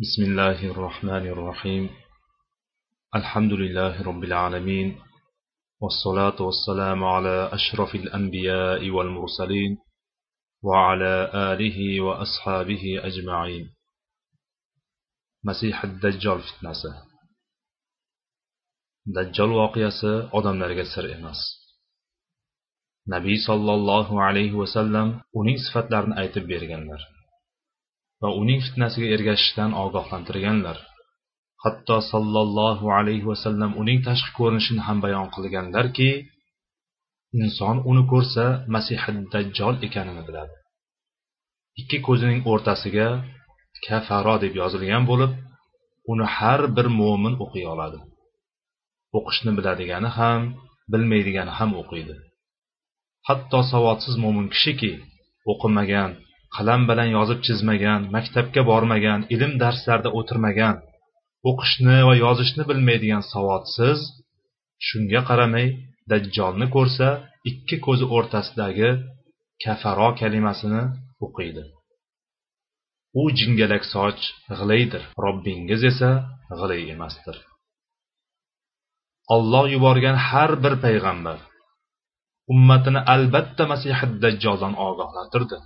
بسم الله الرحمن الرحيم. الحمد لله رب العالمين والصلاة والسلام على أشرف الأنبياء والمرسلين وعلى آله وأصحابه أجمعين. مسيح الدجال فتنسه dajjol voqeasi odamlarga sir emas nabiy sollallohu alayhi vasallam uning sifatlarini aytib berganlar. Va uning fitnasiga ergashishdan ogohlantirganlar. Hatto sollallohu alayhi vasallam uning tashqi ko'rinishini ham bayon qilganlarki inson uni ko'rsa masihi dajjol ekanini biladi. Ikki ko'zining o'rtasiga kafaro deb yozilgan bo'lib uni har bir mo'min o'qiy oladi. O'qishni biladigani ham bilmaydigani ham o'qiydi. Hatto savodsiz mo'min kishiki o'qimagan qalam bilan yozib chizmagan maktabga bormagan ilm darslarida o'tirmagan o'qishni va yozishni bilmaydigan savodsiz shunga qaramay dajjolni ko'rsa ikki ko'zi o'rtasidagi kafaro kalimasini o'qiydi. U jingalak soch g'ilaydir robbingiz esa g'ilay emasdir. Olloh yuborgan har bir payg'ambar ummatini albatta masihi dajjoldan ogohlantirdi.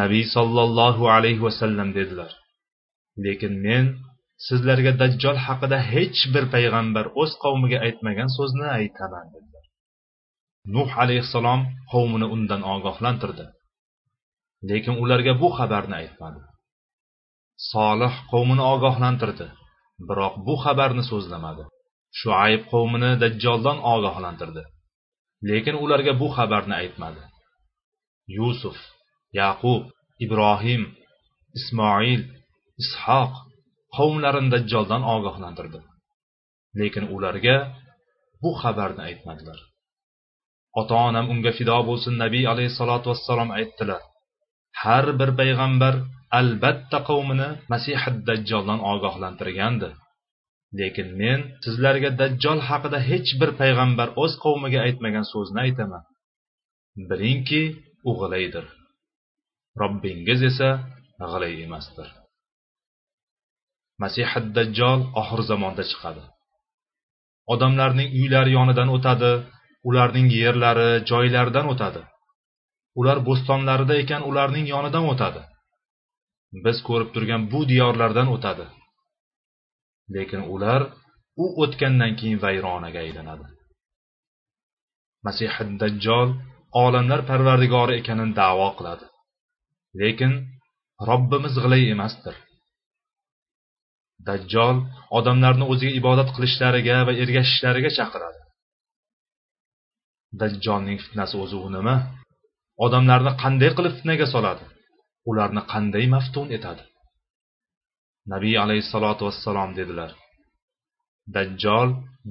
Nabiy sollallohu alayhi vasallam dedilar. Lekin men sizlarga dajjol haqida hech bir payg'ambar o'z qavmiga aytmagan so'zni aytaman dedilar. Nuh alayhissalom qavmini undan ogohlantirdi. Lekin ularga bu xabarni aytmadi. Solih qavmini ogohlantirdi biroq bu xabarni so'zlamadi. Shuayb qavmini dajjoldan ogohlantirdi lekin ularga bu xabarni aytmadi. Yusuf yaqub ibrohim ismoil ishoq qavmlarini dajjoldan ogohlantirdi. Lekin ularga bu xabarni aytmadilar. Ota onam unga fido bo'lsin nabiy alayhissalotu vassalom aytdilar. Har bir payg'ambar albatta qavmini masihid dajjoldan ogohlantirgandi. Lekin men sizlarga dajjol haqida hech bir payg'ambar o'z qavmiga aytmagan so'zni aytaman. Bilingki u g'ilaydir robbingiz esa g'ilay emasdir. Masihi dajjol oxir zamonda chiqadi. Odamlarning uylari yonidan o'tadi ularning yerlari joylaridan o'tadi. Ular bo'stonlarida ekan ularning yonidan o'tadi. Biz ko'rib turgan bu diyorlardan o'tadi. Lekin ular u o'tgandan keyin vayronaga aylanadi. Masihi dajjol olamlar parvardigori ekanini davo qiladi. Lekin robbimiz g'ilay emasdir. Dajjol odamlarni o'ziga ibodat qilishlariga va ergashishlariga chaqiradi. Dajjolning fitnasi o'zi u nima? Odamlarni qanday qilib fitnaga soladi? Ularni qanday maftun etadi? Nabiy alayhissalotu vassalom dedilar dajjol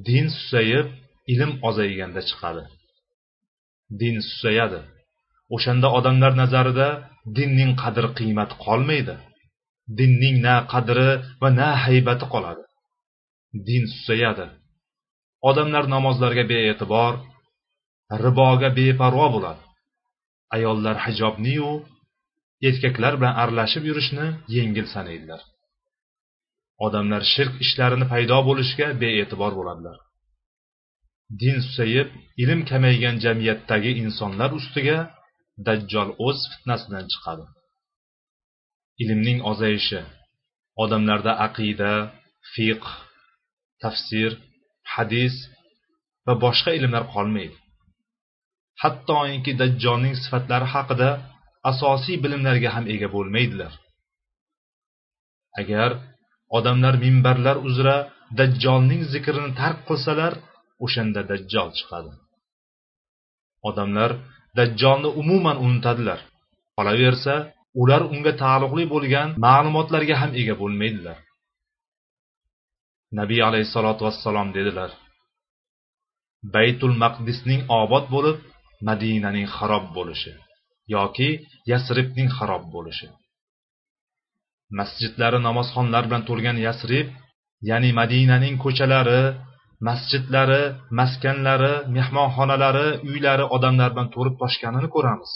din susayib ilm ozayganda chiqadi. Din susayadi. O'shanda odamlar nazarida dinning qadr qiymati qolmaydi. Dinning na qadri va na haybati qoladi. Din susayadi. Odamlar namozlarga bee'tibor riboga beparvo bo'ladi. Ayollar hijobniyu erkaklar bilan aralashib yurishni yengil sanaydilar. Odamlar shirk ishlarini paydo bo'lishiga bee'tibor bo'ladilar. Din susayib ilm kamaygan jamiyatdagi insonlar ustiga dajjol o'z fitnasidan chiqadi. Ilmning ozayishi odamlarda aqida fiqh tafsir hadis va boshqa ilmlar qolmaydi. Hattoki dajjolning sifatlari haqida asosiy bilimlarga ham ega bo'lmaydilar. Agar odamlar minbarlar uzra dajjolning zikrini tark qilsalar o'shanda dajjol chiqadi. Odamlar dajjolni umuman unutadilar. Qolaversa ular unga taalluqli bo'lgan ma'lumotlarga ham ega bo'lmaydilar. Nabiy alayhissalotu vassalom dedilar baytul maqdisning obod bo'lib madinaning xarob bo'lishi yoki yasribning xarob bo'lishi. Masjidlari namozxonlar bilan to'lgan yasrib ya'ni madinaning ko'chalari masjidlari maskanlari mehmonxonalari uylari odamlar bilan to'lib toshganini ko'ramiz.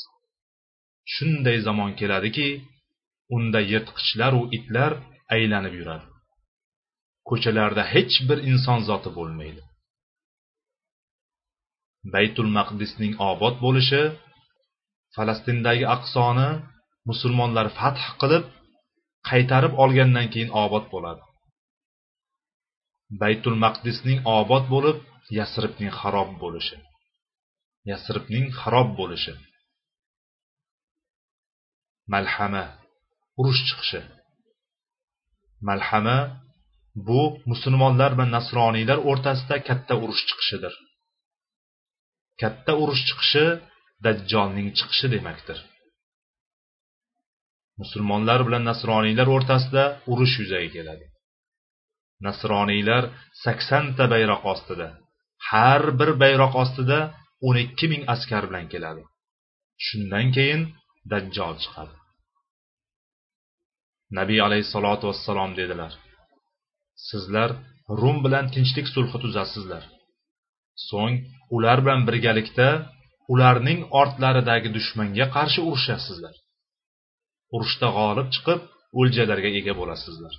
Shunday zamon keladiki unda yirtqichlar-u itlar aylanib yuradi. Ko'chalarda hech bir inson zoti bo'lmaydi. Baytul maqdisning obod bo'lishi falastindagi aqsoni musulmonlar fath qilib qaytarib olgandan keyin obod bo'ladi. Baytul maqdisning obod bo'lib yasribning xarob bo'lishi. Yasribning xarob bo'lishi. Malhama urush chiqishi. Malhama bu musulmonlar va nasroniylar o'rtasida katta urush chiqishidir. Katta urush chiqishi dajjolning chiqishi demakdir. Musulmonlar bilan nasroniylar o'rtasida urush yuzaga keladi. Nasroniylar saksonta bayroq ostida. Har bir bayroq ostida o'n ikki ming askar bilan keladi. Shundan keyin dajjol chiqadi. Nabiy alayhissalotu vassalom dedilar sizlar rum bilan tinchlik sulhi tuzasizlar. So'ng ular bilan birgalikda ularning ortlaridagi dushmanga qarshi urushasizlar. Urushda g'olib chiqib o'ljalarga ega bo'lasizlar.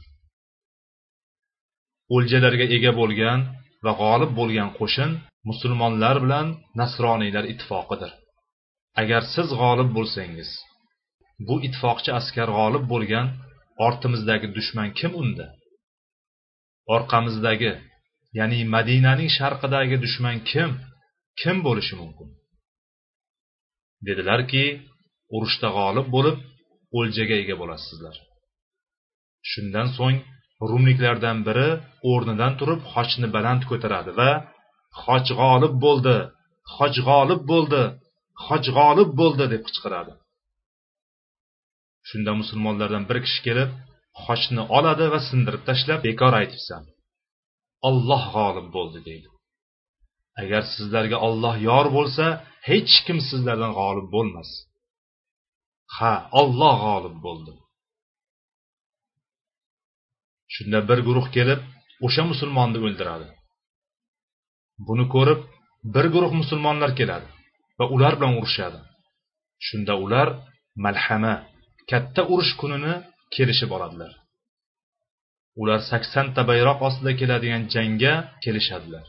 O'ljalarga ega bo'lgan va g'olib bo'lgan qo'shin musulmonlar bilan nasroniylar ittifoqidir. Agar siz g'olib bo'lsangiz bu ittifoqchi askar g'olib bo'lgan ortimizdagi dushman kim unda? Orqamizdagi ya'ni madinaning sharqidagi dushman kim? Kim bo'lishi mumkin? Dedilarki urushda g'olib bo'lib o'ljaga ega bo'lasizlar. Shundan so'ng rumliklardan biri o'rnidan turib xochni baland ko'taradi va xoch g'olib bo'ldi xoch g'olib bo'ldi xoch g'olib bo'ldi deb qichqiradi. Shunda musulmonlardan bir kishi kelib xochni oladi va sindirib tashlab bekor aytibsan olloh g'olib bo'ldi deydi. Agar sizlarga olloh yor bo'lsa hech kim sizlardan g'olib bo'lmas. Ha olloh g'olib bo'ldi. Shunda bir guruh kelib o'sha musulmonni o'ldiradi. Buni ko'rib bir guruh musulmonlar keladi va ular bilan urushadi. Shunda ular malhama katta urush kunini kelishib oladilar. Ular saksonta bayroq ostida keladigan jangga kelishadilar.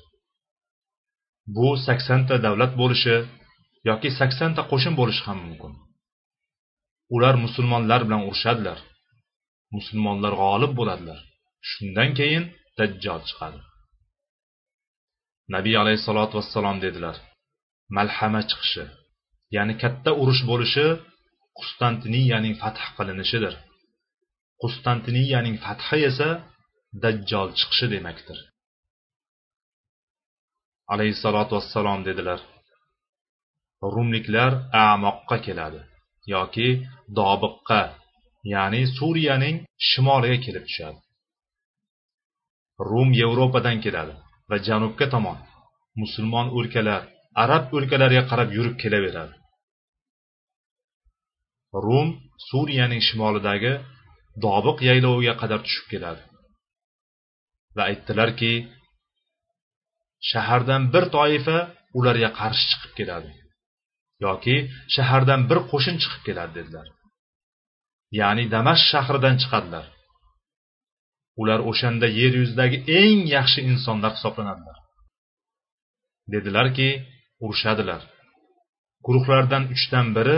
Bu saksonta davlat bo'lishi yoki saksonta qo'shin bo'lishi ham mumkin. Ular musulmonlar bilan urushadilar. Musulmonlar g'olib bo'ladilar. Shundan keyin dajjol chiqadi. Nabiy alayhissalotu vassalom dedilar malhama chiqishi ya'ni katta urush bo'lishi qustantiniyaning fath qilinishidir. Qustantiniyaning fathi esa dajjol chiqishi demakdir. Alayhissalotu vassalom dedilar rumliklar amoqqa keladi yoki dobiqqa ya'ni suriyaning shimoliga kelib tushadi. Rum yevropadan keladi va janubga tomon musulmon o'lkalar arab o'lkalariga qarab yurib kelaveradi. Rum suriyaning shimolidagi dobiq yayloviga qadar tushib keladi. Va aytdilarki shahardan bir toifa ularga qarshi chiqib keladi yoki shahardan bir qo'shin chiqib keladi dedilar. Ya'ni damashq shahridan chiqadilar. Ular o'shanda yer yuzidagi eng yaxshi insonlar hisoblanadilar. Dedilarki urushadilar guruhlardan uchdan biri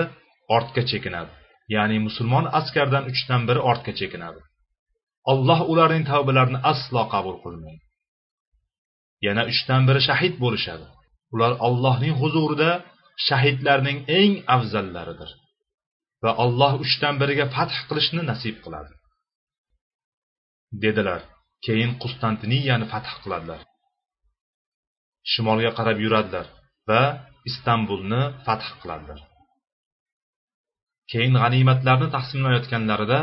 ortga chekinadi ya'ni musulmon askardan uchdan biri ortga chekinadi. Alloh ularning tavbalarini aslo qabul qilmaydi. Yana uchdan biri shahid bo'lishadi. Ular allohning huzurida shahidlarning eng afzallaridir. Va alloh uchdan biriga fath qilishni nasib qiladi. Dedilar. Keyin qustantiniyani fath qiladilar. Shimolga qarab yuradilar va istanbulni fath qiladilar. Keyin g'animatlarni taqsimlayotganlarida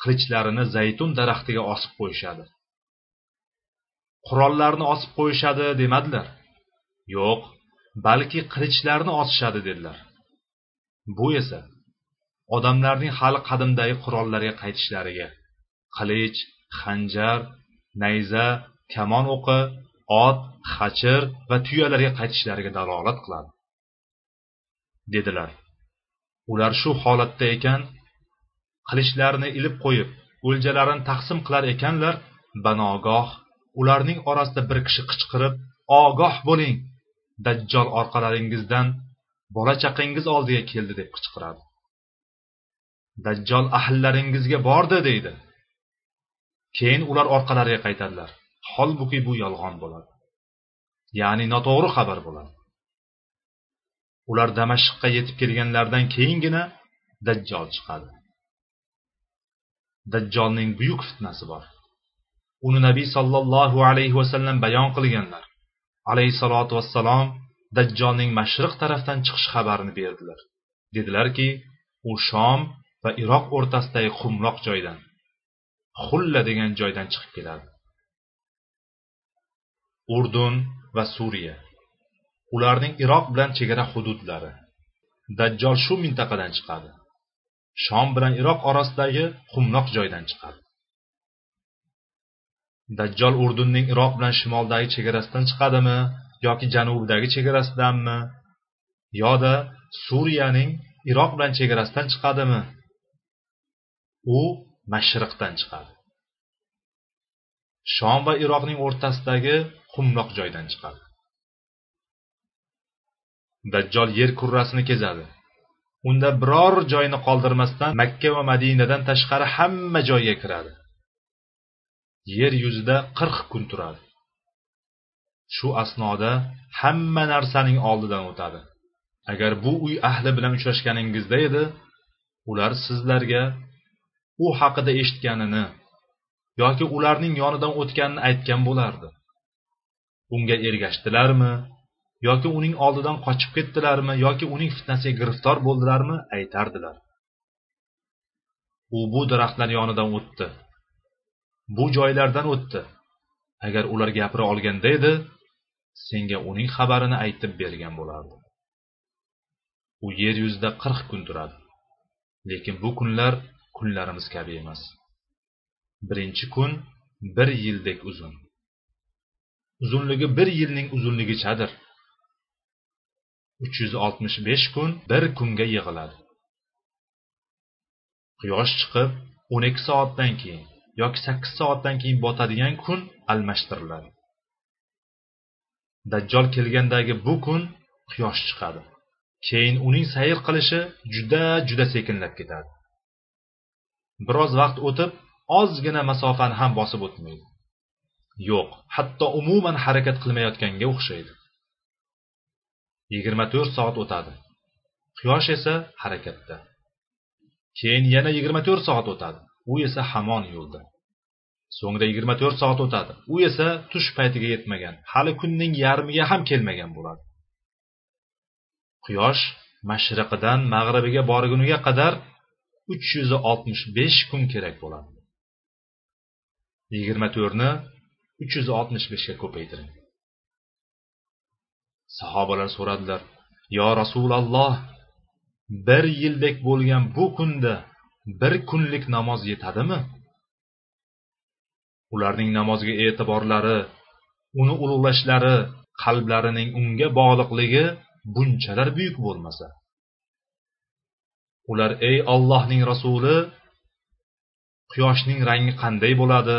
qilichlarini zaytun daraxtiga osib qo'yishadi. Qurollarni osib qo'yishadi demadilar. Yo'q balki qilichlarni osishadi dedilar. Bu esa odamlarning hali qadimdagi qurollarga qaytishlariga qilich xanjar nayza kamon o'qi ot xachir va tuyalarga qaytishlariga dalolat qiladi dedilar. Ular shu holatda ekan qilichlarini ilib qo'yib o'ljalarini taqsim qilar ekanlar banogoh ularning orasida bir kishi qichqirib ogoh bo'ling dajjol orqalaringizdan bola chaqangiz oldiga keldi deb qichqiradi. Dajjol ahllaringizga bordi deydi. Keyin ular orqalariga qaytadilar. Holbuki bu yolg'on bo'ladi. Ya'ni noto'g'ri xabar bo'ladi. Ular damashqqa yetib kelganlaridan keyingina dajjol chiqadi. Dajjolning buyuk fitnasi bor. Uni nabiy sollallohu alayhi vasallam bayon qilganlar. Alayhissalotu vassalom dajjolning mashriq tarafdan chiqish xabarini berdilar. Dedilarki u shom va iroq o'rtasidagi qumloq joydan xulla degan joydan chiqib keladi. Urdun va suriya. Ularning iroq bilan chegara hududlari. Dajjol shu mintaqadan chiqadi. Shom bilan iroq orasidagi qumloq joydan chiqadi. Dajjol urdunning iroq bilan shimoldagi chegarasidan chiqadimi yoki janubidagi chegarasidanmi yoda suriyaning iroq bilan chegarasidan chiqadimi? U mashriqdan chiqadi. Shom va iroqning o'rtasidagi qumloq joydan chiqadi. Dajjol yer kurrasini kezadi. Unda biror joyni qoldirmasdan makka va madinadan tashqari hamma joyga kiradi. Yer yuzida qirq kun turadi. Shu asnoda hamma narsaning oldidan o'tadi. Agar bu uy ahli bilan uchrashganingizda edi ular sizlarga u haqida eshitganini yoki ularning yonidan o'tganini aytgan bo'lardi. Unga ergashdilarmi yoki uning oldidan qochib ketdilarmi yoki uning fitnasiga giriftor bo'ldilarmi aytardilar. U bu daraxtlar yonidan o'tdi. Bu joylardan o'tdi. Agar ular gapira olganda edi senga uning xabarini aytib bergan bo'lardi u yer yuzida qirq kun turadi. Lekin bu kunlar kunlarimiz kabi emas. Birinchi kun bir yildek uzun. Uzunligi bir yilning uzunligichadir. Uch yuz oltmish besh kun bir kunga yig'iladi. Quyosh chiqib o'n ikki soatdan keyin yoki sakkiz soatdan keyin botadigan kun almashtiriladi. Dajjol kelgandagi bu kun quyosh chiqadi. Keyin uning sayr qilishi juda juda sekinlab ketadi. Biroz vaqt o'tib ozgina masofani ham bosib o'tmaydi. Yo'q hatto umuman harakat qilmayotganga o'xshaydi. Yigirma to'rt soat o'tadi. Quyosh esa harakatda. Keyin yana yigirma to'rt soat o'tadi. U esa hamon yo'lda. So'ngra yigirma to'rt soat o'tadi. U esa tush paytiga yetmagan hali kunning yarmiga ham kelmagan bo'ladi. Quyosh mashriqidan mag'ribiga borguniga qadar uch yuz oltmish besh kun kerak bo'ladi. Yigirma to'rtni uch yuz oltmish beshga ko'paytiring. Sahobalar so'radilar yo rasululloh bir yildek bo'lgan bu kunda bir kunlik namoz yetadimi? Ularning namozga e'tiborlari uni ulug'lashlari qalblarining unga bog'liqligi bunchalar buyuk bo'lmasa. Ular ey ollohning rasuli quyoshning rangi qanday bo'ladi?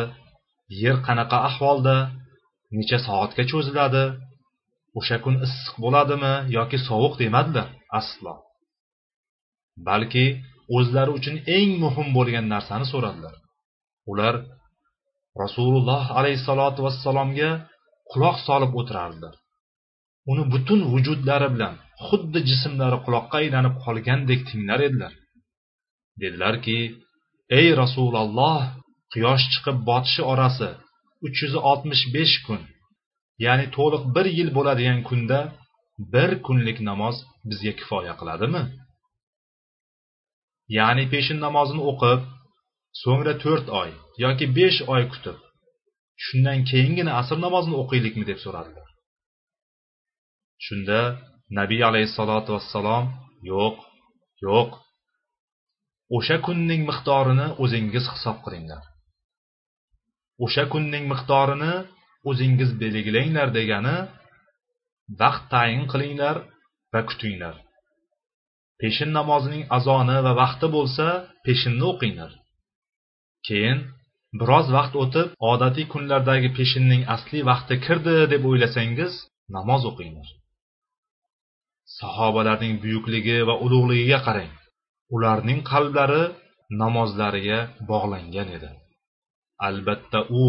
Yer qanaqa ahvolda? Necha soatga cho'ziladi? O'sha kun issiq bo'ladimi yoki sovuq demadilar aslo. Balki o'zlari uchun eng muhim bo'lgan narsani so'radilar. Ular rasululloh alayhissalotu vassalomga quloq solib o'tirardilar. Uni butun vujudlari bilan xuddi jismlari quloqqa aylanib qolgandek tinglar edilar. Dedilarki ey rasululloh quyosh chiqib botishi orasi uch yuz oltmish besh kun ya'ni to'liq bir yil bo'ladigan kunda bir kunlik namoz bizga kifoya qiladimi? Ya'ni peshin namozini o'qib so'ngra to'rt oy yoki besh oy kutib shundan keyingina asr namozini o'qiylikmi deb so'radilar. Shunda nabiy alayhissalotu vassalom yo'q yo'q. O'sha kunning miqdorini o'zingiz hisob qilinglar. O'sha kunning miqdorini o'zingiz belgilanglar degani vaqt tayin qilinglar va kutinglar. Peshin namozining azoni va vaqti bo'lsa peshinni o'qinglar. Keyin biroz vaqt o'tib odatiy kunlardagi peshinning asli vaqti kirdi deb o'ylasangiz namoz o'qinglar. Sahobalarning buyukligi va ulug'ligiga qarang. Ularning qalblari namozlariga bog'langan edi. Albatta u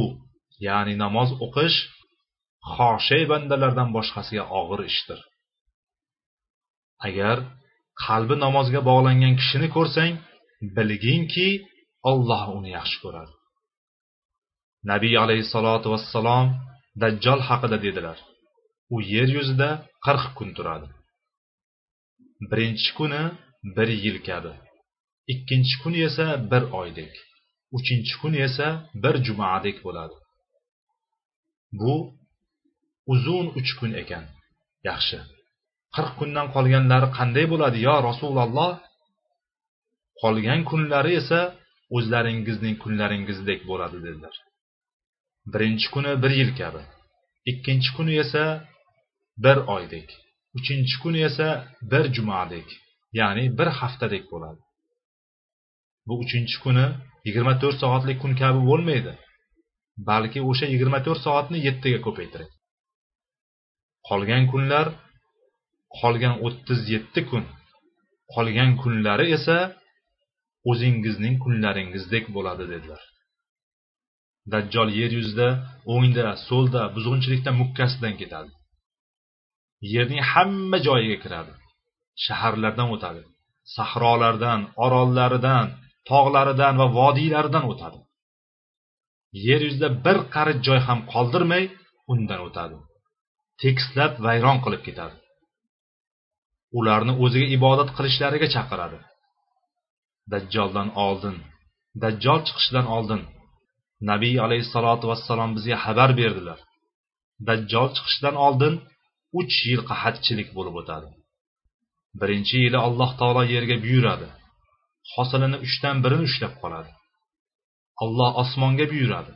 ya'ni namoz o'qish xoshay bandalardan boshqasiga og'ir ishdir. Agar qalbi namozga bog'langan kishini ko'rsang bilginki olloh uni yaxshi ko'radi. Nabiy alayhissalotu vassalom dajjol haqida dedilar. U yer yuzida qirq kun turadi. Birinchi kuni bir yil kabi. Ikkinchi kuni esa bir oydek. Uchinchi kuni esa bir jumadek bo'ladi. Bu uzun uch kun ekan. Yaxshi. Qirq kundan qolganlari qanday bo'ladi yo rasululloh? Qolgan kunlari esa o'zlaringizning kunlaringizdek bo'ladi dedilar. Birinchi kuni bir yil kabi. Ikkinchi kuni esa bir oydek. Uchinchi kuni esa bir jumadek ya'ni bir haftadek bo'ladi. Bu uchinchi kuni yigirma to'rt soatlik kun kabi bo'lmaydi balki o'sha yigirma to'rt soatni yettiga ko'paytiring. Qolgan kunlar qolgan o'ttiz yetti kun qolgan kunlari esa o'zingizning kunlaringizdek bo'ladi dedilar. Dajjol yer yuzida o'ngda so'lda buzg'unchilikda mukkasidan ketadi. Yerning hamma joyiga kiradi. Shaharlardan o'tadi sahrolardan orollaridan tog'laridan va vodiylaridan o'tadi. Yer yuzida bir qarich joy ham qoldirmay undan o'tadi. Tekislab vayron qilib ketadi. Ularni o'ziga ibodat qilishlariga chaqiradi. Dajjoldan oldin dajjol chiqishidan oldin nabiy alayhissalotu vassalom bizga xabar berdilar. Dajjol chiqishidan oldin uch yil qahatchilik bo'lib o'tadi. Birinchi yili alloh taolo yerga buyuradi. Hosilini uchdan birini ushlab qoladi. Alloh osmonga buyuradi.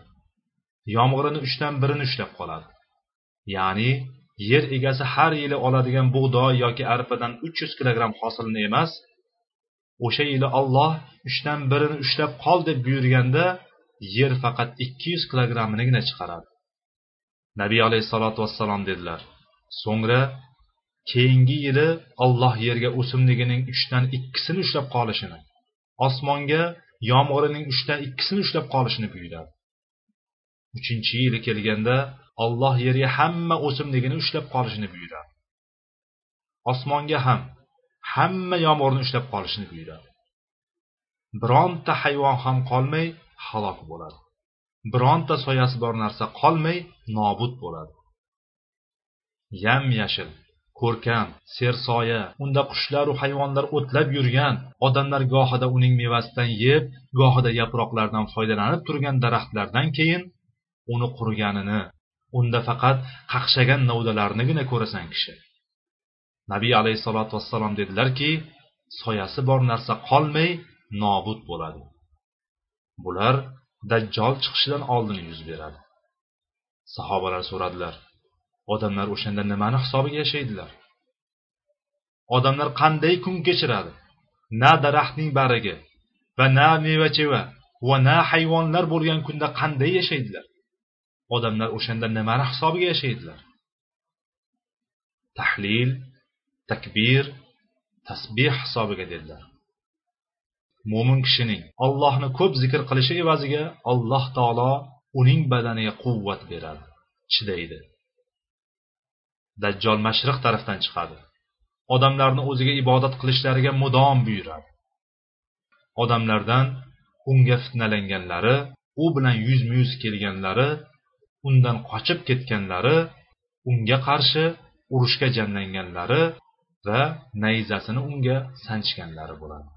Yomg'irini uchdan birini ushlab qoladi. Ya'ni yer egasi har yili oladigan bug'doy yoki arpadan uch yuz kilogramm hosilni emas o'sha yili olloh uchdan birini ushlab qol deb buyurganda yer faqat ikki yuz kilogramminigina chiqaradi. Nabiy alayhissalotu vassalom dedilar so'ngra keyingi yili Alloh yerga o'simligining uchdan ikkisini ushlab qolishini osmonga yomg'irining uchdan ikkisini ushlab qolishini buyuradi. Uchinchi yili kelganda Alloh yerga hamma o'simligini ushlab qolishini buyuradi. Osmonga ham hamma yomg'irni ushlab qolishini buyuradi. Bironta hayvon ham qolmay halok bo'ladi. Bironta soyasi bor narsa qolmay nobud bo'ladi. Yam yashil ko'rkam sersoya unda qushlaru hayvonlar o'tlab yurgan odamlar gohida uning mevasidan yeb gohida yaproqlardan foydalanib turgan daraxtlardan keyin uni quriganini unda faqat qaqshagan novdalarnigina ko'rasan kishi. Nabiy alayhissalotu vassalom dedilarki soyasi bor narsa qolmay nobud bo'ladi. Bular dajjol chiqishidan oldin yuz beradi. Sahobalar so'radilar odamlar o'shanda nimani hisobiga yashaydilar? Odamlar qanday kun kechiradi? Na daraxtning barigi va na meva cheva va na hayvonlar bo'lgan kunda qanday yashaydilar? Odamlar o'shanda nimani hisobiga yashaydilar? Tahlil takbir tasbih hisobiga dedilar. Mo'min kishining Allohni ko'p zikr qilishi evaziga alloh taolo uning badaniga quvvat beradi chidaydi. Dajjol mashriq tarafdan chiqadi. Odamlarni o'ziga ibodat qilishlariga mudom buyuradi. Odamlardan unga fitnalanganlari u bilan yuzma yuz kelganlari undan qochib ketganlari unga qarshi urushga jamlanganlari va nayzasini unga sanchganlari bo'ladi.